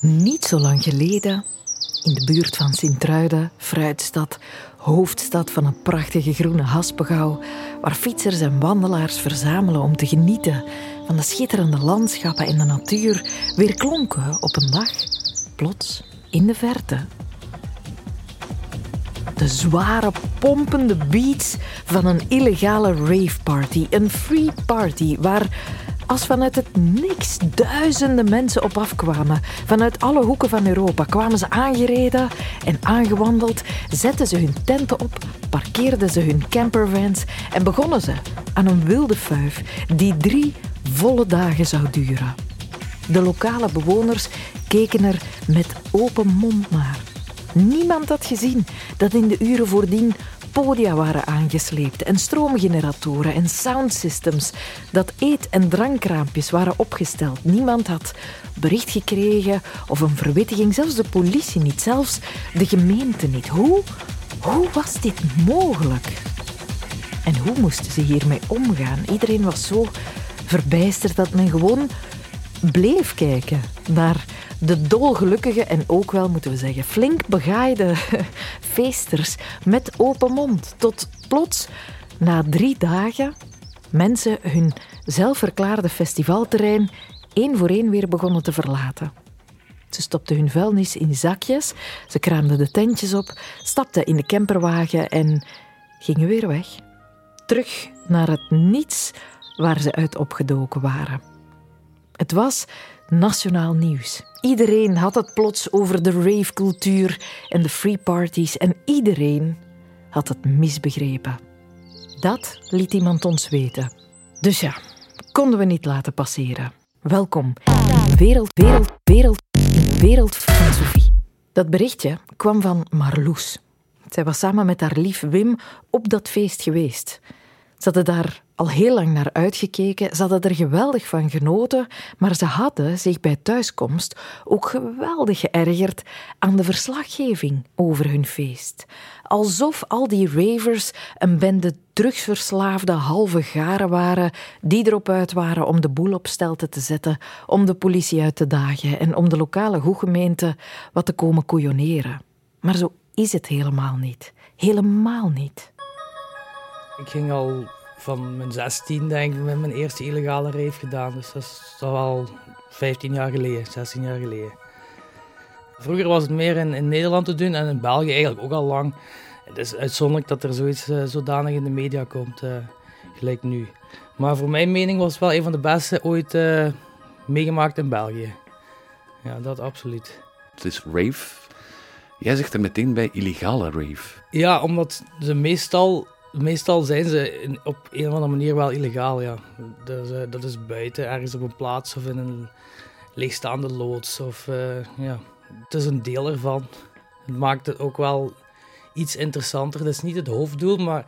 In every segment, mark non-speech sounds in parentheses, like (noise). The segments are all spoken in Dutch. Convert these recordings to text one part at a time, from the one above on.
Niet zo lang geleden, in de buurt van Sint-Truiden, fruitstad, hoofdstad van het prachtige groene Haspengouw, waar fietsers en wandelaars verzamelen om te genieten van de schitterende landschappen en de natuur, weer klonken op een dag, plots in de verte. De zware, pompende beats van een illegale raveparty, een free party, waar als vanuit het niks duizenden mensen op afkwamen. Vanuit alle hoeken van Europa kwamen ze aangereden en aangewandeld, zetten ze hun tenten op, parkeerden ze hun campervans en begonnen ze aan een wilde fuif die drie volle dagen zou duren. De lokale bewoners keken er met open mond naar. Niemand had gezien dat in de uren voordien podia waren aangesleept en stroomgeneratoren en soundsystems, dat eet- en drankraampjes waren opgesteld. Niemand had bericht gekregen of een verwittiging, zelfs de politie niet, zelfs de gemeente niet. Hoe, hoe was dit mogelijk? En hoe moesten ze hiermee omgaan? Iedereen was zo verbijsterd dat men gewoon bleef kijken naar de dolgelukkige en ook wel, moeten we zeggen, flink begaaide (laughs) feesters met open mond. Tot plots, na drie dagen, mensen hun zelfverklaarde festivalterrein één voor één weer begonnen te verlaten. Ze stopten hun vuilnis in zakjes, ze kraamden de tentjes op, stapten in de camperwagen en gingen weer weg. Terug naar het niets waar ze uit opgedoken waren. Het was nationaal nieuws. Iedereen had het plots over de ravecultuur en de free parties en iedereen had het misbegrepen. Dat liet iemand ons weten. Dus ja, konden we niet laten passeren. Welkom wereld, wereld, wereld, wereld van Sophie. Dat berichtje kwam van Marloes. Zij was samen met haar lief Wim op dat feest geweest. Ze hadden daar al heel lang naar uitgekeken. Ze hadden er geweldig van genoten, maar ze hadden zich bij thuiskomst ook geweldig geërgerd aan de verslaggeving over hun feest. Alsof al die ravers een bende drugsverslaafde halve garen waren die erop uit waren om de boel op stelte te zetten, om de politie uit te dagen en om de lokale goedgemeente wat te komen koeioneren. Maar zo is het helemaal niet. Helemaal niet. Ik ging al van mijn 16, denk ik, met mijn eerste illegale rave gedaan. Dus dat is al 15 jaar geleden, 16 jaar geleden. Vroeger was het meer in, in Nederland te doen en in België eigenlijk ook al lang. Het is uitzonderlijk dat er zoiets uh, zodanig in de media komt, uh, gelijk nu. Maar voor mijn mening was het wel een van de beste ooit uh, meegemaakt in België. Ja, dat absoluut. Het is rave. Jij zegt er meteen bij illegale rave. Ja, omdat ze meestal meestal zijn ze op een of andere manier wel illegaal, ja. Dus, uh, dat is buiten, ergens op een plaats of in een leegstaande loods. Of, uh, ja. Het is een deel ervan. Het maakt het ook wel iets interessanter. Dat is niet het hoofddoel, maar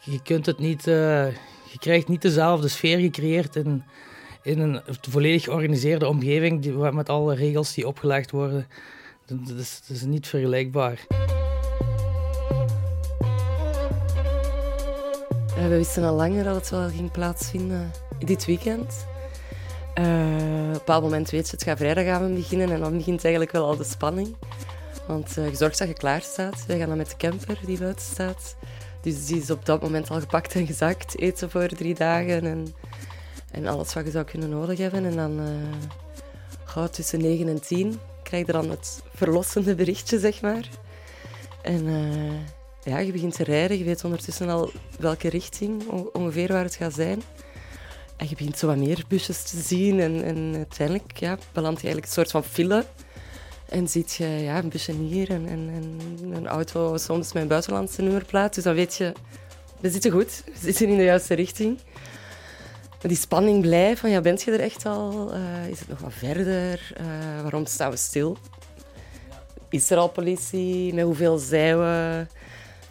je kunt het niet... Uh, je krijgt niet dezelfde sfeer gecreëerd in, in een volledig georganiseerde omgeving die, met alle regels die opgelegd worden. Dat is, dat is niet vergelijkbaar. We wisten al langer dat het wel ging plaatsvinden dit weekend. Uh, op een bepaald moment weet je, het gaat vrijdagavond beginnen en dan begint eigenlijk wel al de spanning. Want uh, je zorgt dat je klaar staat. Wij gaan dan met de camper die buiten staat. Dus die is op dat moment al gepakt en gezakt. Eten voor drie dagen en, en alles wat je zou kunnen nodig hebben. En dan uh, tussen 9 en 10 krijg je dan het verlossende berichtje, zeg maar. En ja, je begint te rijden, je weet ondertussen al welke richting ongeveer waar het gaat zijn. En je begint zo wat meer busjes te zien en, uiteindelijk ja, beland je eigenlijk een soort van file. En ziet je ja, een busje hier en, en, en een auto soms met een buitenlandse nummerplaat. Dus dan weet je, we zitten goed, we zitten in de juiste richting. Die spanning blijft, van ja, bent je er echt al? Uh, is het nog wat verder? Uh, waarom staan we stil? Is er al politie? Hoeveel zijn we?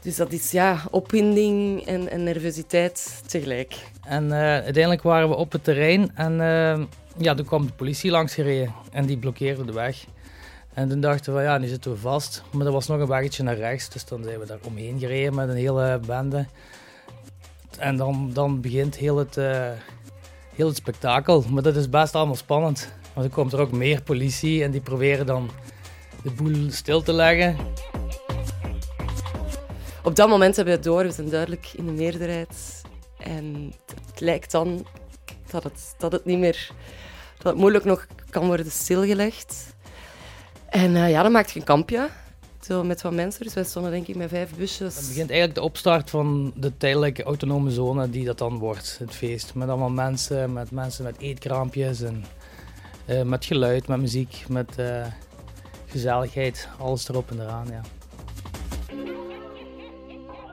Dus dat is ja, opwinding en, en nervositeit tegelijk. En uh, uiteindelijk waren we op het terrein en uh, ja, toen kwam de politie langs gereden en die blokkeerde de weg. En toen dachten we, ja, nu zitten we vast. Maar er was nog een weggetje naar rechts, dus dan zijn we daar omheen gereden met een hele bende. En dan, dan begint heel het, uh, heel het spektakel. Maar dat is best allemaal spannend. Want dan komt er ook meer politie en die proberen dan de boel stil te leggen. Op dat moment hebben we het door, we zijn duidelijk in de meerderheid. En het lijkt dan dat het, dat het niet meer... Dat het moeilijk nog kan worden stilgelegd. En uh, ja, dan maak je een kampje. Zo met wat mensen. Dus wij stonden denk ik met vijf busjes. Het begint eigenlijk de opstart van de tijdelijke autonome zone die dat dan wordt, het feest. Met allemaal mensen, met mensen met eetkraampjes en uh, met geluid, met muziek, met uh, gezelligheid. Alles erop en eraan, ja.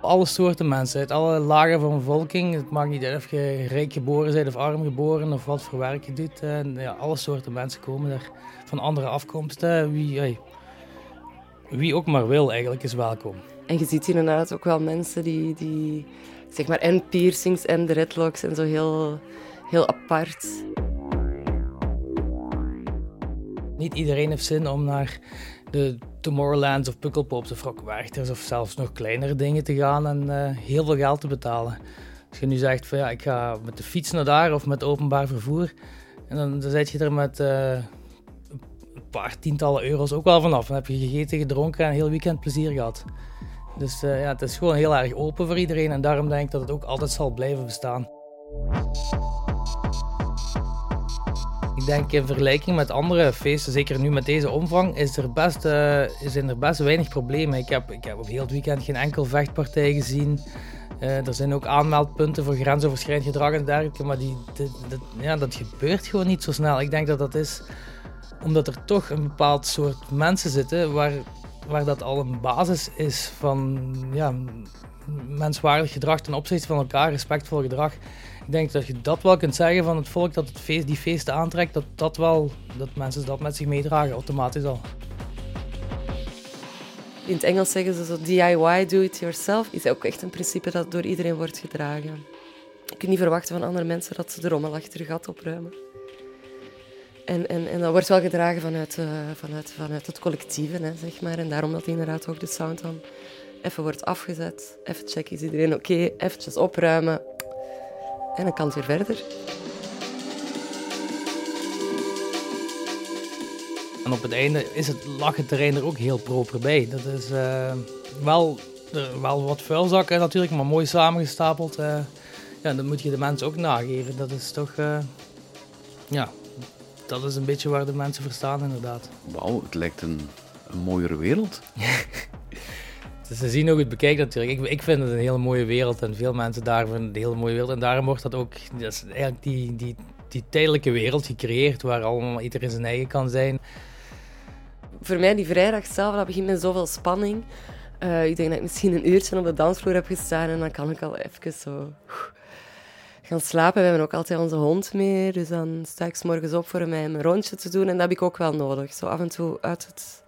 Alle soorten mensen, uit alle lagen van de bevolking. Het maakt niet uit of je rijk geboren bent of arm geboren of wat voor werk je doet. En, ja, alle soorten mensen komen er van andere afkomsten. Wie, hey, wie ook maar wil, eigenlijk is welkom. En je ziet inderdaad ook wel mensen die, die zeg maar, en piercings en dreadlocks en zo heel, heel apart. Niet iedereen heeft zin om naar de Tomorrowlands of Pukkelpops of Rockwerchters of zelfs nog kleinere dingen te gaan en uh, heel veel geld te betalen. Als je nu zegt van ja, ik ga met de fiets naar daar of met openbaar vervoer, en dan, dan zit je er met uh, een paar tientallen euro's ook wel vanaf. Dan heb je gegeten, gedronken en een heel weekend plezier gehad. Dus uh, ja, het is gewoon heel erg open voor iedereen en daarom denk ik dat het ook altijd zal blijven bestaan. Ik denk in vergelijking met andere feesten, zeker nu met deze omvang, is er best, uh, zijn er best weinig problemen. Ik heb, ik heb op heel het weekend geen enkel vechtpartij gezien. Uh, er zijn ook aanmeldpunten voor grensoverschrijdend gedrag en dergelijke, maar die, ja, dat gebeurt gewoon niet zo snel. Ik denk dat dat is omdat er toch een bepaald soort mensen zitten waar, waar dat al een basis is van ja, menswaardig gedrag ten opzichte van elkaar, respectvol gedrag. Ik denk dat je dat wel kunt zeggen van het volk dat het feest, die feesten aantrekt, dat, dat, wel, dat mensen dat met zich meedragen, automatisch al. In het Engels zeggen ze zo DIY, do it yourself, is ook echt een principe dat door iedereen wordt gedragen. Je kunt niet verwachten van andere mensen dat ze de rommel achter je gat opruimen. En, en, en dat wordt wel gedragen vanuit, uh, vanuit, vanuit het collectieve, hè, zeg maar. En daarom dat inderdaad ook de sound dan even wordt afgezet. Even checken, is iedereen oké? Okay? Eventjes opruimen. En dan kan het weer verder. En op het einde is het terrein er ook heel proper bij. Dat is uh, wel, uh, wel wat vuilzakken natuurlijk, maar mooi samengestapeld. Uh, ja, dat moet je de mensen ook nageven. Dat is toch... ja, dat is een beetje waar de mensen voor staan inderdaad. Wauw, het lijkt een, een mooiere wereld. (laughs) ze zien hoe het bekijkt natuurlijk. Ik, ik vind het een hele mooie wereld en veel mensen daar vinden het een hele mooie wereld. En daarom wordt dat ook, dat is eigenlijk die, die, die tijdelijke wereld gecreëerd waar allemaal iedereen zijn eigen kan zijn. Voor mij die vrijdag zelf, dat begint met zoveel spanning. Uh, ik denk dat ik misschien een uurtje op de dansvloer heb gestaan en dan kan ik al even zo gaan slapen. We hebben ook altijd onze hond mee, dus dan sta ik morgens op voor hem een rondje te doen en dat heb ik ook wel nodig. Zo af en toe uit het...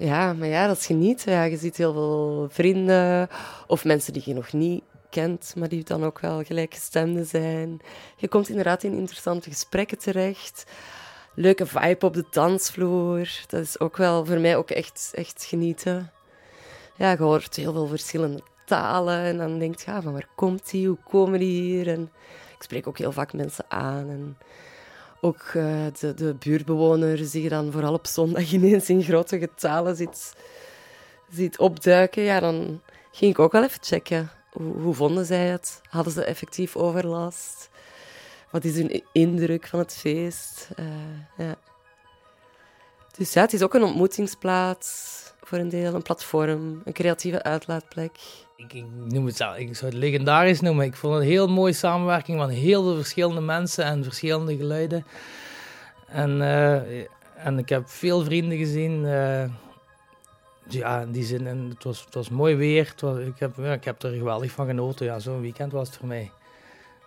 Ja, maar ja, dat is genieten. Ja, je ziet heel veel vrienden of mensen die je nog niet kent, maar die dan ook wel gelijkgestemden zijn. Je komt inderdaad in interessante gesprekken terecht. Leuke vibe op de dansvloer. Dat is ook wel voor mij ook echt, echt genieten. Ja, je hoort heel veel verschillende talen. En dan denk je, ja, van waar komt die? Hoe komen die hier? En ik spreek ook heel vaak mensen aan. En ook uh, de, de buurtbewoners die je dan vooral op zondag (laughs) ineens in grote getalen ziet, ziet opduiken. Ja, dan ging ik ook wel even checken. Hoe, hoe vonden zij het? Hadden ze effectief overlast? Wat is hun indruk van het feest? Uh, ja. Dus het is ook een ontmoetingsplaats voor een deel, een platform, een creatieve uitlaatplek ik, noem het zo, ik zou het legendarisch noemen. Ik vond het een heel mooie samenwerking van heel veel verschillende mensen en verschillende geluiden. En, uh, en ik heb veel vrienden gezien. Uh, ja, in die zin, en het, was, het was mooi weer. Het was, ik, heb, ja, ik heb er geweldig van genoten. Ja, Zo'n weekend was het voor mij.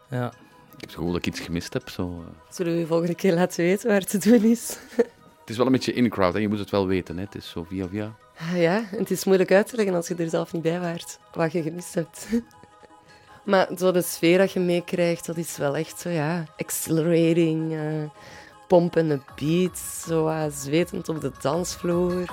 Ja. Ik heb het gevoel dat ik iets gemist heb. Zo. Eh. Zullen we je volgende keer laten weten waar het te doen is? het is wel een beetje in-crowd, je moet het wel weten. Hè? Het is zo via via. Ah, ja, het is moeilijk uit te leggen als je er zelf niet bij waart, wat je gemist hebt. (laughs) maar zo de sfeer dat je meekrijgt, dat is wel echt zo, ja, accelerating, uh, pompende beats, zo uh, zwetend op de dansvloer.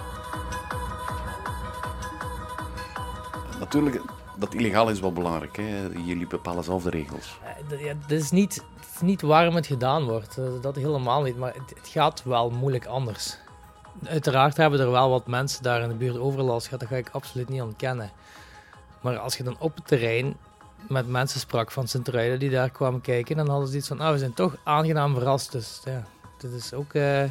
Natuurlijk, dat illegaal is wel belangrijk. Hè? Jullie bepalen zelf de regels. het is niet, niet waarom het gedaan wordt. Dat helemaal niet. Maar het, het gaat wel moeilijk anders. Uiteraard hebben er wel wat mensen daar in de buurt overlast gehad. Dat ga ik absoluut niet ontkennen. Maar als je dan op het terrein met mensen sprak van sint die daar kwamen kijken, dan hadden ze iets van, ah, we zijn toch aangenaam verrast. Dus ja, dit is ook... Uh,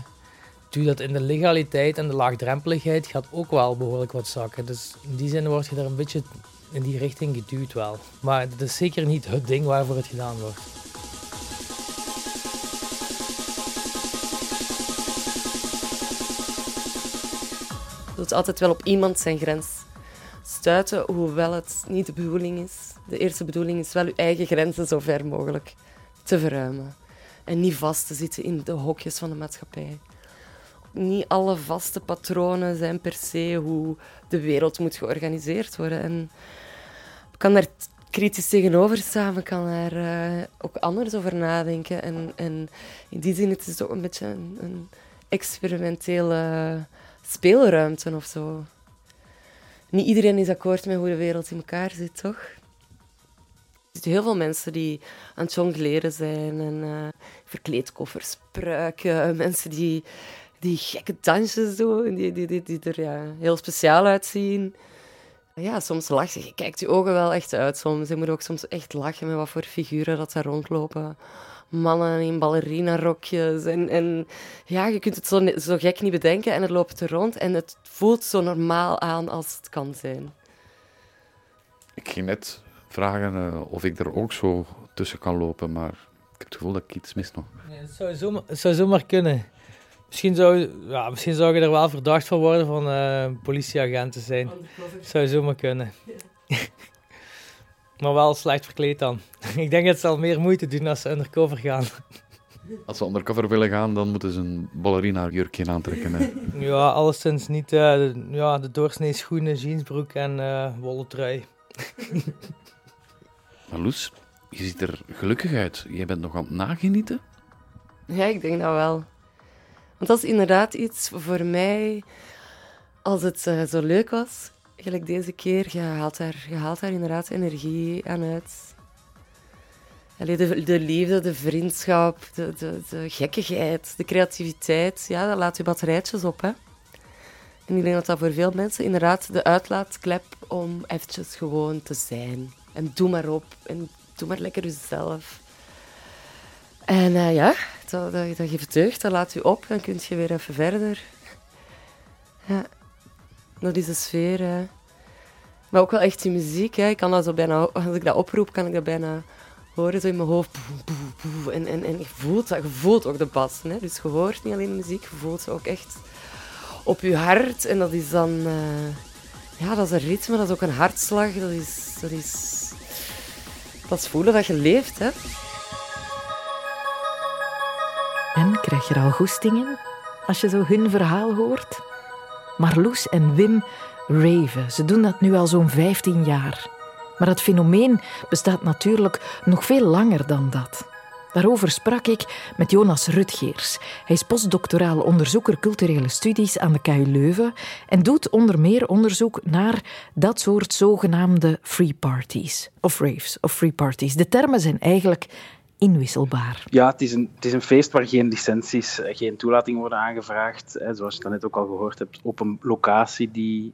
dat in de legaliteit en de laagdrempeligheid gaat ook wel behoorlijk wat zakken. Dus in die zin word je daar een beetje in die richting geduwd wel. Maar het is zeker niet het ding waarvoor het gedaan wordt. Wilt altijd wel op iemand zijn grens stuiten, hoewel het niet de bedoeling is. De eerste bedoeling is wel je eigen grenzen zo ver mogelijk te verruimen. En niet vast te zitten in de hokjes van de maatschappij. Niet alle vaste patronen zijn per se hoe de wereld moet georganiseerd worden. En kan daar kritisch tegenover staan, ik kan daar uh, ook anders over nadenken. En, en in die zin het is het ook een beetje een experimentele speelruimte of zo. Niet iedereen is akkoord met hoe de wereld in elkaar zit, toch? Er zitten heel veel mensen die aan het jongleren zijn en uh, verkleedkoffers pruiken. Mensen die, die gekke dansjes doen, die, die, die, die er ja, heel speciaal uitzien. Ja, soms lach je. Je kijkt je ogen wel echt uit soms. Je moet ook soms echt lachen met wat voor figuren dat daar rondlopen mannen in ballerina-rokjes. En, en ja, je kunt het zo, zo gek niet bedenken en het loopt er rond. En het voelt zo normaal aan als het kan zijn. Ik ging net vragen uh, of ik er ook zo tussen kan lopen, maar ik heb het gevoel dat ik iets mis nog. Nee, het, zou zomaar, het zou zomaar kunnen. Misschien zou, ja, misschien zou je er wel verdacht van worden van uh, politieagent te zijn. Het zou zomaar kunnen. Maar wel slecht verkleed dan. (laughs) ik denk dat ze al meer moeite doen als ze undercover gaan. (laughs) Als ze undercover willen gaan, dan moeten ze een ballerina-jurkje aantrekken. Hè? (laughs) ja, alleszins niet uh, de, ja, de doorsnee schoenen, jeansbroek en uh, wollen trui. maar Loes, je ziet er gelukkig uit. Jij bent nog aan het nagenieten? Ja, ik denk dat wel. Want dat is inderdaad iets voor mij, als het uh, zo leuk was, gelijk deze keer, je haalt daar, je haalt inderdaad energie aan uit. Allee, de, de liefde, de vriendschap, de, de, de gekkigheid, de creativiteit, ja, dat laat je batterijtjes op. Hè? En ik denk dat dat voor veel mensen inderdaad de uitlaatklep om eventjes gewoon te zijn. En doe maar op. En doe maar lekker jezelf. En uh, ja, dat, dat, dat geeft deugd, dat laat je op. Dan kun je weer even verder. Ja dat is de sfeer. Hè. Maar ook wel echt die muziek. Hè. Ik kan dat zo bijna, als ik dat oproep, kan ik dat bijna horen zo in mijn hoofd. En, en, en je, voelt dat, je voelt ook de bas. Hè. Dus je hoort niet alleen muziek, je voelt ze ook echt op je hart. En dat is dan... Uh, ja, dat is een ritme, dat is ook een hartslag. Dat is... Dat is, dat is voelen dat je leeft, hè. En krijg je er al goestingen als je zo hun verhaal hoort? Marloes en Wim raven. Ze doen dat nu al zo'n 15 jaar. Maar het fenomeen bestaat natuurlijk nog veel langer dan dat. Daarover sprak ik met Jonas Rutgeers. Hij is postdoctoraal onderzoeker culturele studies aan de KU Leuven en doet onder meer onderzoek naar dat soort zogenaamde free parties of raves of free parties. De termen zijn eigenlijk inwisselbaar. Ja, het is een, het is een feest waar geen licenties, eh, geen toelating worden aangevraagd. Zoals je net ook al gehoord hebt, op een locatie die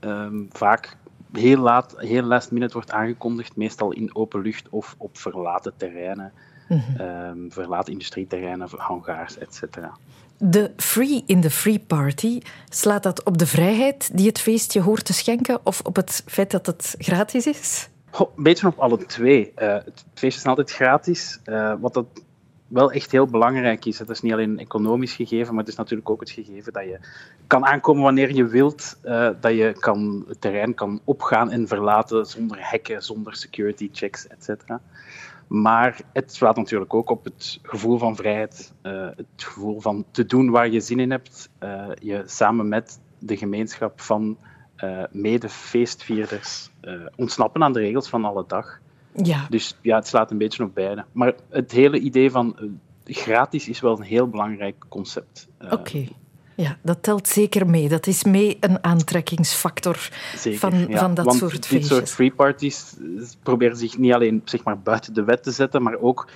ehm, vaak heel laat, heel last minute wordt aangekondigd, meestal in open lucht of op verlaten terreinen. Ehm, verlaten industrieterreinen, hangars, etc. De free in the free party, slaat dat op de vrijheid die het feestje hoort te schenken of op het feit dat het gratis is? Een beetje op alle twee. Uh, het feest is altijd gratis. Uh, wat dat wel echt heel belangrijk is. Het is niet alleen een economisch gegeven, maar het is natuurlijk ook het gegeven dat je kan aankomen wanneer je wilt. Uh, dat je kan, het terrein kan opgaan en verlaten zonder hekken, zonder security checks, etc. Maar het slaat natuurlijk ook op het gevoel van vrijheid. het gevoel van te doen waar je zin in hebt. je samen met de gemeenschap van mede-feestvierders uh, ontsnappen aan de regels van alle dag. Ja. Dus ja, het slaat een beetje op beide. Maar het hele idee van uh, gratis is wel een heel belangrijk concept. Oké. Ja, dat telt zeker mee. Dat is mee een aantrekkingsfactor van, van dat Want soort dit feestjes. soort free parties proberen zich niet alleen zeg maar, buiten de wet te zetten, maar ook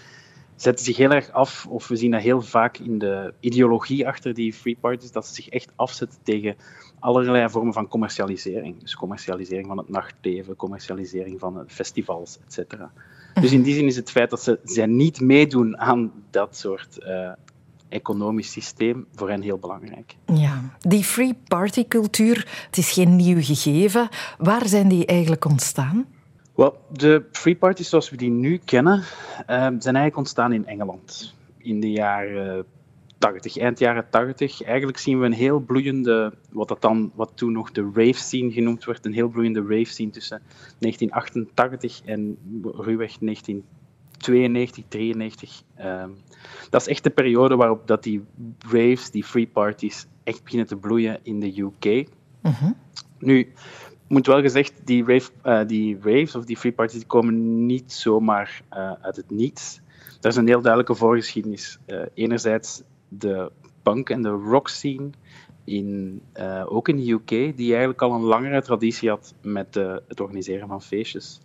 zetten zich heel erg af, of we zien dat heel vaak in de ideologie achter die free parties, dat ze zich echt afzetten tegen allerlei vormen van commercialisering. Dus commercialisering van het nachtleven, commercialisering van festivals, etc. Dus in die zin is het feit dat ze, zij niet meedoen aan dat soort uh, economisch systeem voor hen heel belangrijk. Ja, die free party cultuur, het is geen nieuw gegeven. Waar zijn die eigenlijk ontstaan? Wel, de free parties zoals we die nu kennen, uh, zijn eigenlijk ontstaan in Engeland. In de jaren 80, eind jaren 80. Eigenlijk zien we een heel bloeiende, wat, dat dan, wat toen nog de rave scene genoemd werd, een heel bloeiende rave scene tussen 1988 en ruwweg 1992, 93. Um, dat is echt de periode waarop dat die raves, die free parties, echt beginnen te bloeien in de UK. Uh -huh. Nu, moet wel gezegd, die, rave, uh, die raves of die free parties komen niet zomaar uh, uit het niets. Er is een heel duidelijke voorgeschiedenis. Uh, enerzijds de punk en de rock scene, in, ook in de UK, die eigenlijk al een langere traditie had met het organiseren van feestjes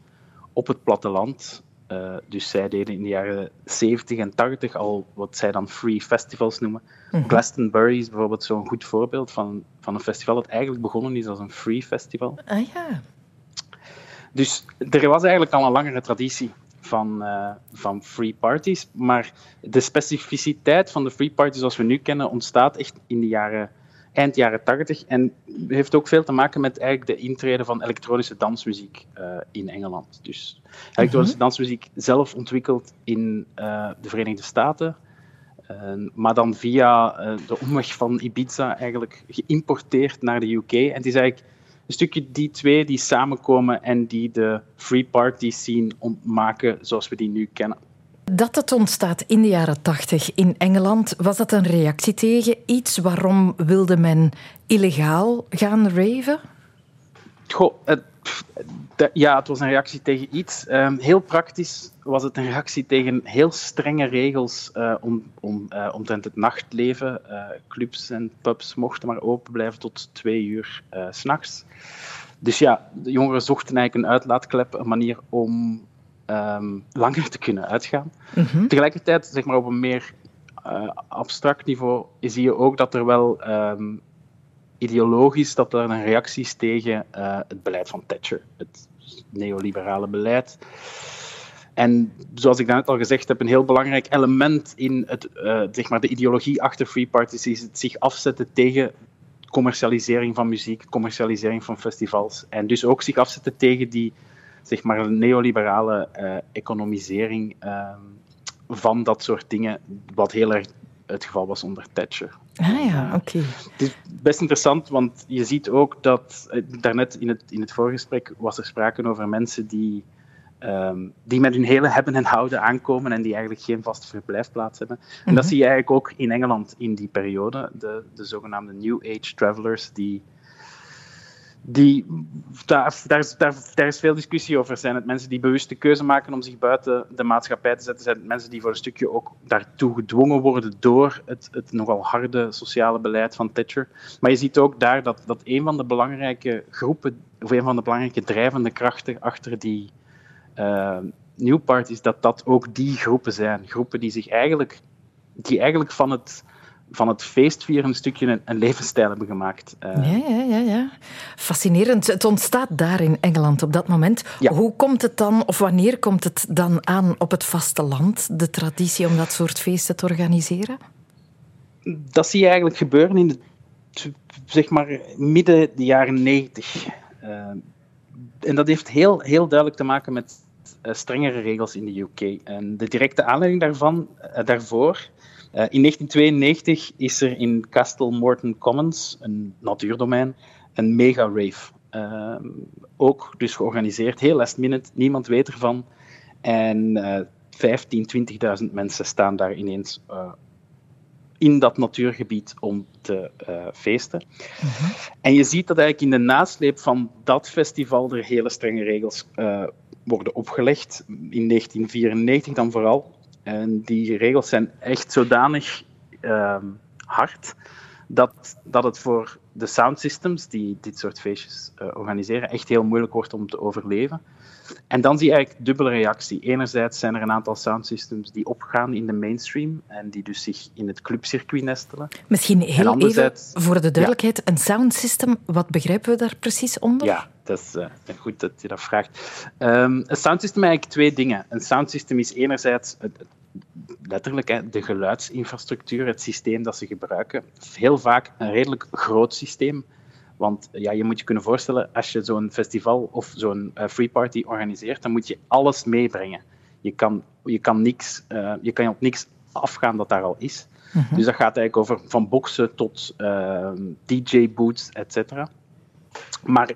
op het platteland. Uh, dus zij deden in de jaren 70 en 80 al wat zij dan free festivals noemen. -hmm. Glastonbury is bijvoorbeeld zo'n goed voorbeeld van, van een festival dat eigenlijk begonnen is als een free festival. Ah ja. Dus er was eigenlijk al een langere traditie van, uh, van free parties. Maar de specificiteit van de free parties zoals we nu kennen ontstaat echt in de jaren, eind jaren 80 en heeft ook veel te maken met eigenlijk de intrede van elektronische dansmuziek uh, in Engeland. Dus elektronische -hmm. dansmuziek zelf ontwikkeld in uh, de Verenigde Staten. maar dan via de omweg van Ibiza eigenlijk geïmporteerd naar de UK. En het is eigenlijk een stukje die twee die samenkomen en die de free party scene maken zoals we die nu kennen. Dat het ontstaat in de jaren tachtig in Engeland, was dat een reactie tegen iets? Waarom wilde men illegaal gaan raven? Goh, het, ja, het was een reactie tegen iets. Um, heel praktisch was het een reactie tegen heel strenge regels uh, om, om, uh, omtrent het nachtleven. Uh, clubs en pubs mochten maar open blijven tot twee uur s s'nachts. Dus ja, de jongeren zochten eigenlijk een uitlaatklep, een manier om um, langer te kunnen uitgaan. Mm -hmm. Tegelijkertijd, zeg maar op een meer abstract niveau, zie je ook dat er wel um, ideologisch dat er een reactie is tegen uh, het beleid van Thatcher, het neoliberale beleid. En zoals ik net al gezegd heb, een heel belangrijk element in het, uh, zeg maar de ideologie achter Free Parties is het zich afzetten tegen commercialisering van muziek, commercialisering van festivals. En dus ook zich afzetten tegen die zeg maar, neoliberale uh, economisering van dat soort dingen, wat heel erg het geval was onder Thatcher. Ah ja, oké. Okay. Het is best interessant, want je ziet ook dat, daarnet in het, in het voorgesprek was er sprake over mensen die, um, die met hun hele hebben en houden aankomen en die eigenlijk geen vaste verblijfplaats hebben. En dat zie je eigenlijk ook in Engeland in die periode, de, de zogenaamde New Age Travelers, die die, daar, daar, daar, daar, is veel discussie over. Zijn het mensen die bewust de keuze maken om zich buiten de maatschappij te zetten? Zijn het mensen die voor een stukje ook daartoe gedwongen worden door het, het nogal harde sociale beleid van Thatcher? Maar je ziet ook daar dat, dat een van de belangrijke groepen, of een van de belangrijke drijvende krachten achter die uh, New Parties, dat dat ook die groepen zijn. Groepen die zich eigenlijk, die eigenlijk van het van het feestvieren een stukje een, een levensstijl hebben gemaakt. Uh, ja, ja, ja, ja. Fascinerend. Het ontstaat daar in Engeland op dat moment. Ja. Hoe komt het dan, of wanneer komt het dan aan op het vasteland, de traditie om dat soort feesten te organiseren? Dat zie je eigenlijk gebeuren in de, zeg maar, midden de jaren negentig. Uh, en dat heeft heel, heel duidelijk te maken met uh, strengere regels in de UK. En de directe aanleiding daarvan, daarvoor uh, in 1992 is er in Castle Morton Commons, een natuurdomein, een mega rave. Uh, ook dus georganiseerd, heel last minute, niemand weet ervan. En uh, 15, 20.000 mensen staan daar ineens uh, in dat natuurgebied om te feesten. Mm-hmm. En je ziet dat eigenlijk in de nasleep van dat festival er hele strenge regels worden opgelegd. In 1994 dan vooral. En die regels zijn echt zodanig uh, hard dat, dat het voor de sound systems die dit soort feestjes uh, organiseren echt heel moeilijk wordt om te overleven. En dan zie je eigenlijk dubbele reactie. Enerzijds zijn er een aantal soundsystems die opgaan in de mainstream en die dus zich in het clubcircuit nestelen. Misschien heel even voor de duidelijkheid, een soundsystem, wat begrijpen we daar precies onder? Ja, dat is uh, goed dat je dat vraagt. Um, een soundsystem is eigenlijk twee dingen. Een soundsystem is enerzijds het, letterlijk hè, de geluidsinfrastructuur, het systeem dat ze gebruiken. Heel vaak een redelijk groot systeem. Want ja, je moet je kunnen voorstellen, als je zo'n festival of zo'n uh, free party organiseert, dan moet je alles meebrengen. Je kan, je, kan niks, uh, je kan op niks afgaan dat daar al is. Mhm. Dus dat gaat eigenlijk over van boksen tot uh, DJ-boots, et cetera. Maar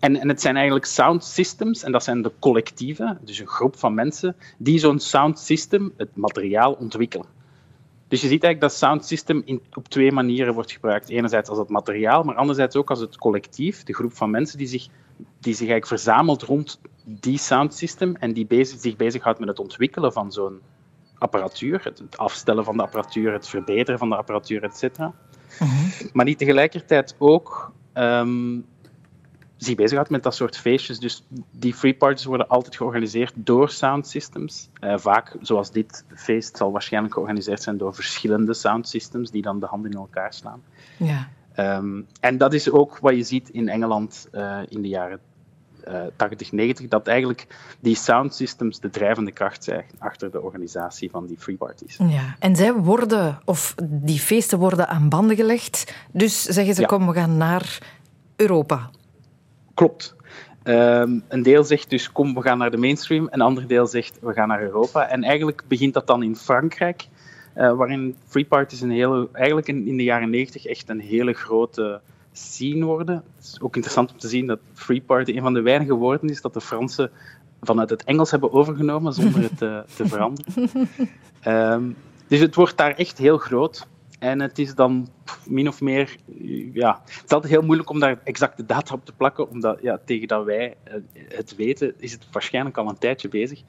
en, en het zijn eigenlijk sound systems, en dat zijn de collectieven, dus een groep van mensen, die zo'n sound system, het materiaal, ontwikkelen. Dus je ziet eigenlijk dat sound system in, op twee manieren wordt gebruikt. Enerzijds als het materiaal, maar anderzijds ook als het collectief, de groep van mensen die zich, die zich eigenlijk verzamelt rond die sound system en die bezig, zich bezighoudt met het ontwikkelen van zo'n apparatuur, het, afstellen van de apparatuur, het verbeteren van de apparatuur, etc. Mm Maar die tegelijkertijd ook um, zich bezighoudt met dat soort feestjes. Dus die free parties worden altijd georganiseerd door sound systems. Uh, vaak, zoals dit feest, zal waarschijnlijk georganiseerd zijn door verschillende sound systems die dan de handen in elkaar slaan. Ja. Um, en dat is ook wat je ziet in Engeland uh, in de jaren uh, 80, 90, dat eigenlijk die sound systems de drijvende kracht zijn achter de organisatie van die free parties. Ja, en zij worden, of die feesten worden aan banden gelegd, dus zeggen ze, ja. kom, we gaan naar Europa. Klopt. Um, een deel zegt dus kom, we gaan naar de mainstream. Een ander deel zegt we gaan naar Europa. En eigenlijk begint dat dan in Frankrijk, uh, waarin free parties een hele, eigenlijk in, in de jaren 90 echt een hele grote scene worden. Het is ook interessant om te zien dat free party een van de weinige woorden is dat de Fransen vanuit het Engels hebben overgenomen zonder het uh, te veranderen. Um, (laughs) dus het wordt daar echt heel groot. En het is dan min of meer, ja, het is altijd heel moeilijk om daar exacte data op te plakken, omdat ja, tegen dat wij eh, het weten, is het waarschijnlijk al een tijdje bezig.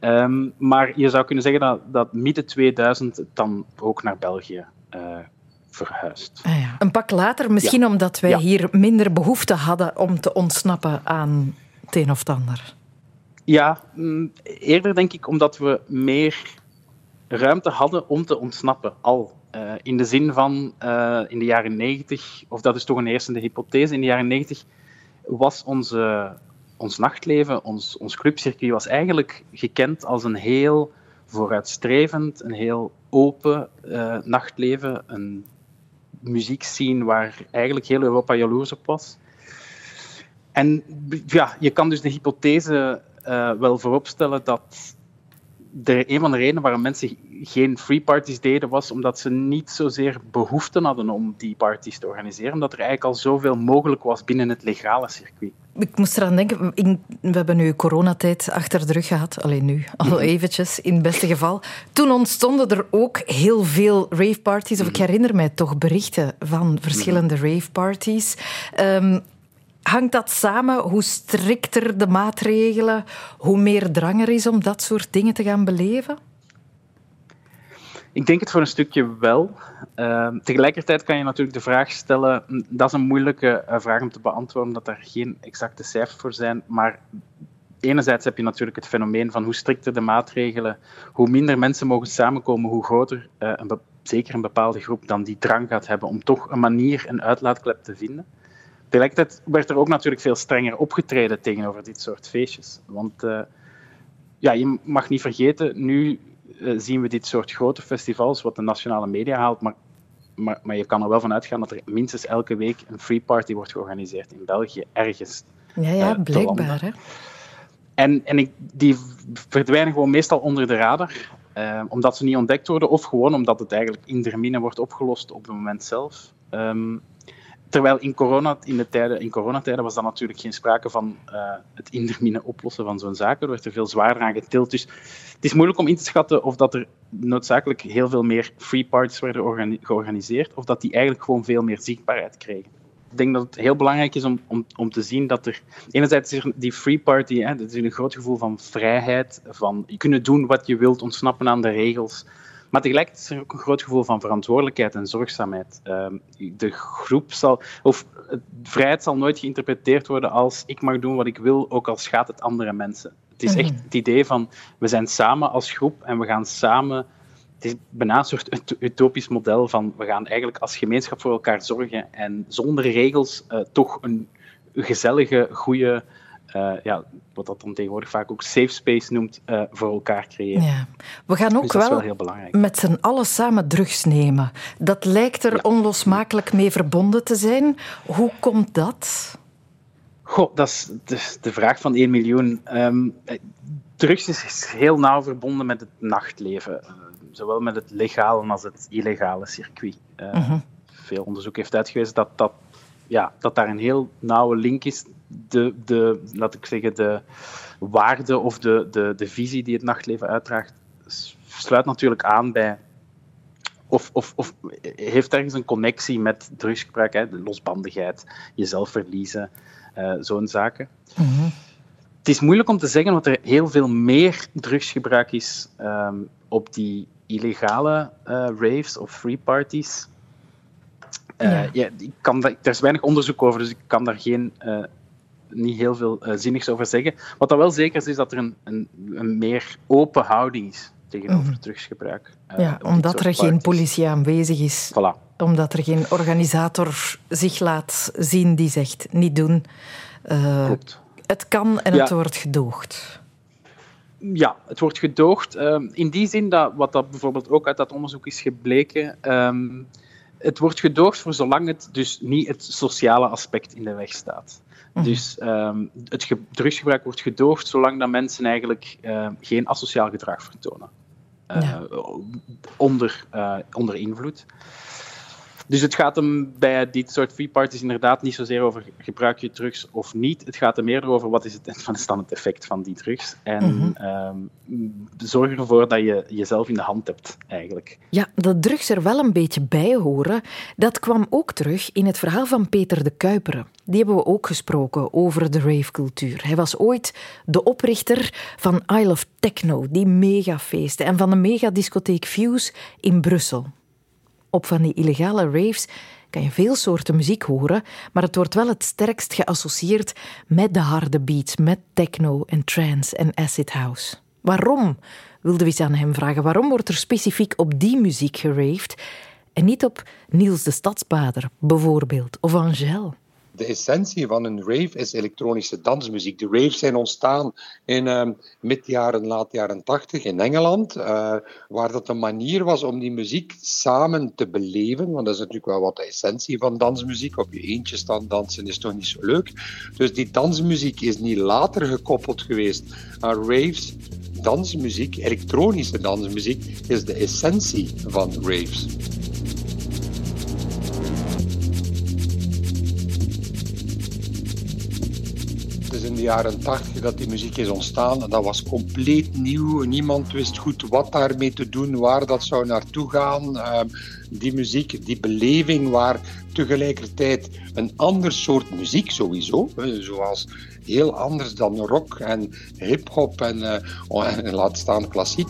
Um, maar je zou kunnen zeggen dat, dat midden 2000 dan ook naar België uh, verhuist. Ah ja. Een pak later, misschien ja. omdat wij ja. hier minder behoefte hadden om te ontsnappen aan het een of het ander. Ja, eerder denk ik omdat we meer ruimte hadden om te ontsnappen, al uh, in de zin van uh, in de jaren 90, of dat is toch een eerste hypothese, in de jaren 90 was onze, ons nachtleven, ons, ons clubcircuit, was eigenlijk gekend als een heel vooruitstrevend, een heel open uh, nachtleven, een muziekscene waar eigenlijk heel Europa jaloers op was. En ja, je kan dus de hypothese wel vooropstellen dat de, een van de redenen waarom mensen geen free parties deden, was omdat ze niet zozeer behoefte hadden om die parties te organiseren, omdat er eigenlijk al zoveel mogelijk was binnen het legale circuit. Ik moest eraan denken, we hebben nu coronatijd achter de rug gehad, alleen nu, al mhm. eventjes, in het beste geval. Toen ontstonden er ook heel veel raveparties, of ik mhm. herinner mij toch berichten van verschillende mhm. raveparties. Um, hangt dat samen? Hoe strikter de maatregelen, hoe meer drang er is om dat soort dingen te gaan beleven? Ik denk het voor een stukje wel. Uh, tegelijkertijd kan je natuurlijk de vraag stellen, dat is een moeilijke uh, vraag om te beantwoorden, omdat er geen exacte cijfers voor zijn, maar enerzijds heb je natuurlijk het fenomeen van hoe strikter de maatregelen, hoe minder mensen mogen samenkomen, hoe groter uh, een zeker een bepaalde groep dan die drang gaat hebben om toch een manier, een uitlaatklep te vinden. Tegelijkertijd werd er ook natuurlijk veel strenger opgetreden tegenover dit soort feestjes. Want uh, ja, je mag niet vergeten, nu uh, zien we dit soort grote festivals, wat de nationale media haalt, maar, maar, maar je kan er wel van uitgaan dat er minstens elke week een free party wordt georganiseerd in België, ergens. Ja, ja, uh, blijkbaar. Hè? En, en ik, die verdwijnen gewoon meestal onder de radar, omdat ze niet ontdekt worden, of gewoon omdat het eigenlijk in wordt opgelost op het moment zelf. Um, Terwijl in, corona, in, de tijden, in coronatijden was dan natuurlijk geen sprake van uh, het indermine oplossen van zo'n zaak. Er werd er veel zwaarder aan getild. Dus het is moeilijk om in te schatten of dat er noodzakelijk heel veel meer free parties werden georganiseerd, of dat die eigenlijk gewoon veel meer zichtbaarheid kregen. Ik denk dat het heel belangrijk is om, om, om te zien dat er... Enerzijds er die free party, hè, dat is een groot gevoel van vrijheid, van je kunnen doen wat je wilt, ontsnappen aan de regels, Maar tegelijkertijd is er ook een groot gevoel van verantwoordelijkheid en zorgzaamheid. Ehm, de groep zal, of vrijheid zal nooit geïnterpreteerd worden als ik mag doen wat ik wil, ook al schaadt het andere mensen. Het is echt mhm. het idee van we zijn samen als groep en we gaan samen. Het is bijna een soort utopisch model van we gaan eigenlijk als gemeenschap voor elkaar zorgen en zonder regels uh, toch een gezellige, goede uh, ja, wat dat dan tegenwoordig vaak ook safe space noemt, uh, voor elkaar creëren. Ja. We gaan ook dus wel, wel met z'n allen samen drugs nemen. Dat lijkt er onlosmakelijk mee verbonden te zijn. Hoe komt dat? Goh, dat is de, de vraag van 1 miljoen. Um, drugs is heel nauw verbonden met het nachtleven. Uh, zowel met het legale als het illegale circuit. -huh. Veel onderzoek heeft uitgewezen dat, dat, ja, dat daar een heel nauwe link is de, de, laat ik zeggen, de waarde of de, de, de visie die het nachtleven uitdraagt, sluit natuurlijk aan bij. Of, of, of heeft ergens een connectie met drugsgebruik, hè, de losbandigheid, jezelf verliezen, uh, zo'n zaken. Mhm. Het is moeilijk om te zeggen, want er heel veel meer drugsgebruik is um, op die illegale uh, raves of free parties. Uh, ja. ja. ik kan, er is weinig onderzoek over, dus ik kan daar geen niet heel veel uh, zinnigs over zeggen. Wat dat wel zeker is, is dat er een, een, een meer open houding is tegenover mm. drugsgebruik. Uh, ja, omdat er geen politie aanwezig is. Voilà. Omdat er geen organisator zich laat zien die zegt niet doen. Uh, Klopt. Het kan en het wordt gedoogd. Ja, het wordt gedoogd. Um, in die zin dat, wat dat bijvoorbeeld ook uit dat onderzoek is gebleken, um, het wordt gedoogd voor zolang het dus niet het sociale aspect in de weg staat. Mhm. Dus um, het drugsgebruik wordt gedoogd zolang dat mensen eigenlijk uh, geen asociaal gedrag vertonen. Uh, onder, uh, onder invloed. Dus het gaat hem bij dit soort free parties inderdaad niet zozeer over gebruik je drugs of niet. Het gaat er meer over wat is het, van het, het effect van die drugs. En mm -hmm. zorg ervoor dat je jezelf in de hand hebt, eigenlijk. Ja, dat drugs er wel een beetje bij horen, dat kwam ook terug in het verhaal van Peter de Kuiperen. Die hebben we ook gesproken over de ravecultuur. Hij was ooit de oprichter van Isle of Techno, die megafeesten, en van de megadiscotheek Fuse in Brussel. Op van die illegale raves kan je veel soorten muziek horen, maar het wordt wel het sterkst geassocieerd met de harde beats, met techno en trance en acid house. Waarom? wilde we eens aan hem vragen. Waarom wordt er specifiek op die muziek geraved en niet op Niels de Stadsbader bijvoorbeeld of Angèle? De essentie van een rave is elektronische dansmuziek. De raves zijn ontstaan in uh, mid-jaren, laat jaren 80 in Engeland, uh, waar dat een manier was om die muziek samen te beleven. Want dat is natuurlijk wel wat de essentie van dansmuziek. Op je eentje staan dansen is toch niet zo leuk. Dus die dansmuziek is niet later gekoppeld geweest aan raves. Dansmuziek, elektronische dansmuziek, is de essentie van raves. In de jaren 80 dat die muziek is ontstaan. En dat was compleet nieuw. Niemand wist goed wat daarmee te doen, waar dat zou naartoe gaan. Ehm, die muziek, die beleving, waar tegelijkertijd een ander soort muziek sowieso, zoals heel anders dan rock en hip-hop en, uh, en laat staan klassiek.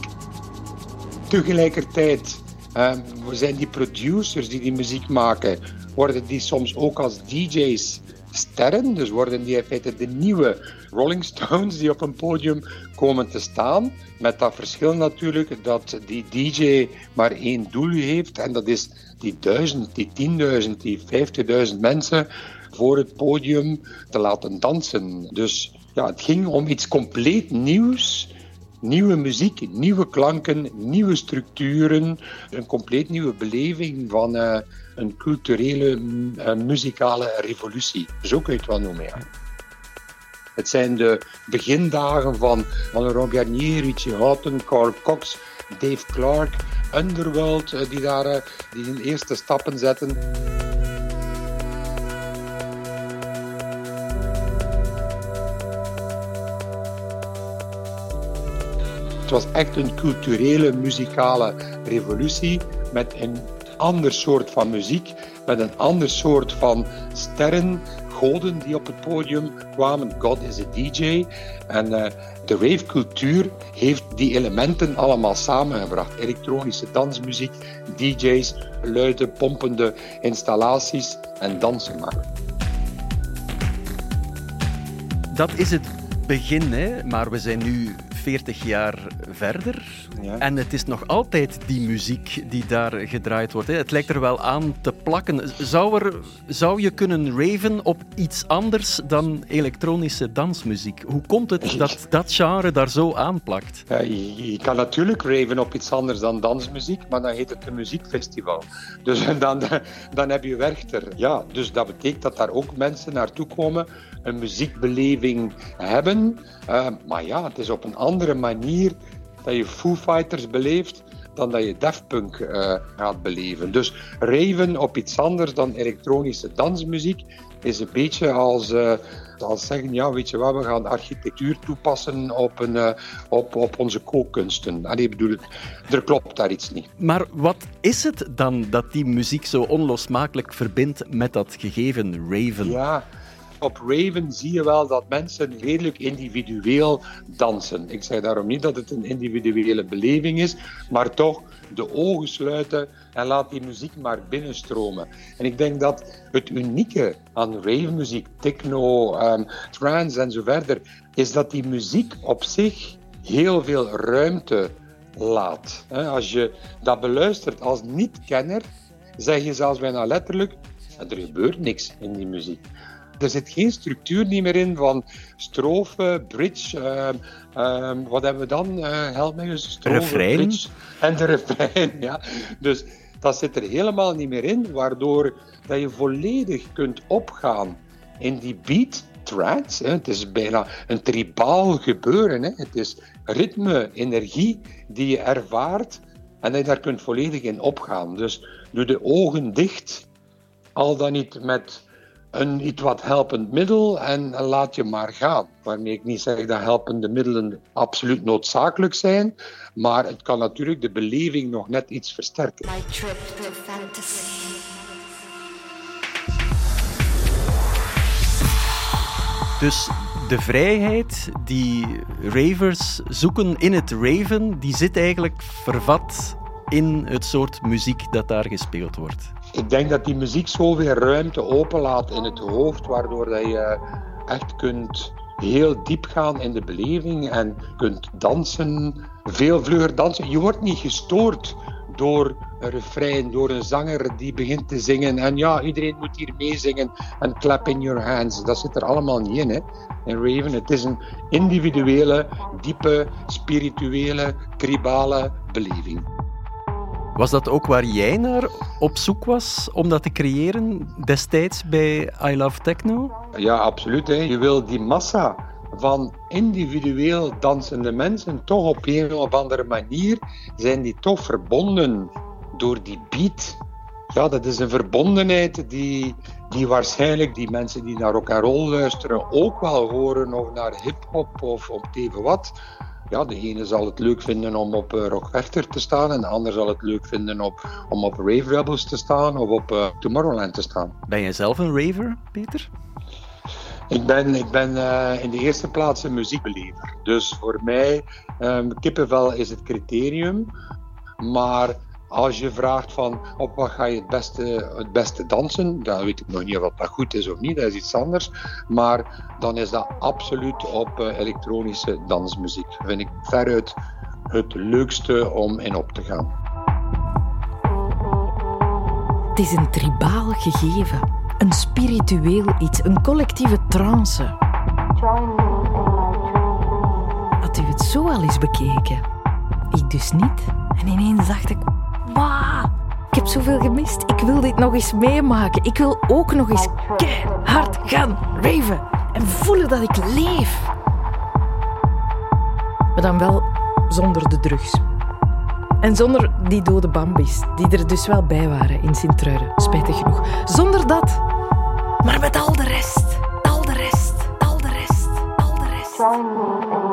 Tegelijkertijd um, zijn die producers die die muziek maken, worden die soms ook als DJ's sterren. Dus worden die in feite de nieuwe Rolling Stones die op een podium komen te staan. Met dat verschil natuurlijk dat die DJ maar één doel heeft. En dat is die duizend, die tienduizend, die vijftigduizend mensen voor het podium te laten dansen. Dus ja, het ging om iets compleet nieuws. Nieuwe muziek, nieuwe klanken, nieuwe structuren, een compleet nieuwe beleving van uh, een culturele, uh, muzikale revolutie. Zo kun je het wel noemen, ja. Het zijn de begindagen van, van Ron Garnier, Richie Houghton, Carl Cox, Dave Clark, Underworld, uh, die daar die hun eerste stappen zetten. Het was echt een culturele, muzikale revolutie met een ander soort van muziek, met een ander soort van sterren, goden die op het podium kwamen. God is a DJ. En uh, de ravecultuur heeft die elementen allemaal samengebracht. Elektronische dansmuziek, DJ's, luide, pompende installaties en dansen maken. Dat is het begin, hè? maar we zijn nu 40 jaar verder. Ja. En het is nog altijd die muziek die daar gedraaid wordt. Hè. Het lijkt er wel aan te plakken. Zou, er, zou je kunnen raven op iets anders dan elektronische dansmuziek? Hoe komt het dat dat genre daar zo aanplakt? Ja, je, je, kan natuurlijk raven op iets anders dan dansmuziek, maar dan heet het een muziekfestival. Dus (laughs) dan, dan heb je Werchter. Ja, dus dat betekent dat daar ook mensen naartoe komen, een muziekbeleving hebben. Uh, maar ja, het is op een andere manier dat je Foo Fighters beleeft dan dat je Daft Punk uh, gaat beleven. Dus raven op iets anders dan elektronische dansmuziek is een beetje als, uh, als zeggen, ja, weet je wat, we gaan architectuur toepassen op, een, uh, op, op onze kookkunsten. Allee, bedoel ik, er klopt daar iets niet. Maar wat is het dan dat die muziek zo onlosmakelijk verbindt met dat gegeven raven? Ja, op Raven zie je wel dat mensen redelijk individueel dansen. Ik zeg daarom niet dat het een individuele beleving is, maar toch de ogen sluiten en laat die muziek maar binnenstromen. En ik denk dat het unieke aan rave-muziek, techno, um, trance en zo verder, is dat die muziek op zich heel veel ruimte laat. Als je dat beluistert als niet-kenner, zeg je zelfs bijna letterlijk, er gebeurt niks in die muziek. Er zit geen structuur niet meer in van strofe, bridge. Uh, wat hebben we dan? Uh, help mij eens. Strofe, refrein. Bridge en de (laughs) refrein. Ja. Dus dat zit er helemaal niet meer in, waardoor dat je volledig kunt opgaan in die beat trance. Het is bijna een tribaal gebeuren. Hè. Het is ritme, energie die je ervaart en dat je daar kunt volledig in opgaan. Dus doe de ogen dicht, al dan niet met een iets wat helpend middel en laat je maar gaan. Waarmee ik niet zeg dat helpende middelen absoluut noodzakelijk zijn, maar het kan natuurlijk de beleving nog net iets versterken. My trip to fantasy. Dus de vrijheid die ravers zoeken in het raven, die zit eigenlijk vervat in het soort muziek dat daar gespeeld wordt. Ik denk dat die muziek zoveel ruimte openlaat in het hoofd, waardoor dat je echt kunt heel diep gaan in de beleving en kunt dansen, veel vlugger dansen. Je wordt niet gestoord door een refrein, door een zanger die begint te zingen. En ja, iedereen moet hier meezingen en clap in your hands. Dat zit er allemaal niet in. Hè. In Raven, het is een individuele, diepe, spirituele, tribale beleving. Was dat ook waar jij naar op zoek was om dat te creëren destijds bij I Love Techno? Ja, absoluut. Hè. Je wil die massa van individueel dansende mensen toch op een of andere manier zijn die toch verbonden door die beat. Ja, dat is een verbondenheid die, die waarschijnlijk die mensen die naar rock and roll luisteren ook wel horen of naar hip-hop of op even wat ja, de ene zal het leuk vinden om op uh, Rock Werchter te staan en de ander zal het leuk vinden op, om op Rave Rebels te staan of op uh, Tomorrowland te staan. Ben jij zelf een raver, Peter? Ik ben, ik ben uh, in de eerste plaats een muziekbelever. Dus voor mij, um, kippenvel is het criterium. Maar als je vraagt van op wat ga je het beste, het beste dansen, dan weet ik nog niet of dat goed is of niet, dat is iets anders. Maar dan is dat absoluut op uh, elektronische dansmuziek. Dat vind ik veruit het leukste om in op te gaan. Het is een tribaal gegeven, een spiritueel iets, een collectieve trance. Had u het zo al eens bekeken? Ik dus niet. En ineens dacht ik, ik heb zoveel gemist. Ik wil dit nog eens meemaken. Ik wil ook nog eens hard gaan raven en voelen dat ik leef. Maar dan wel zonder de drugs. En zonder die dode bambis, die er dus wel bij waren in Sint-Truiden, spijtig genoeg. Zonder dat, maar met al de rest, al de rest, al de rest, al de rest.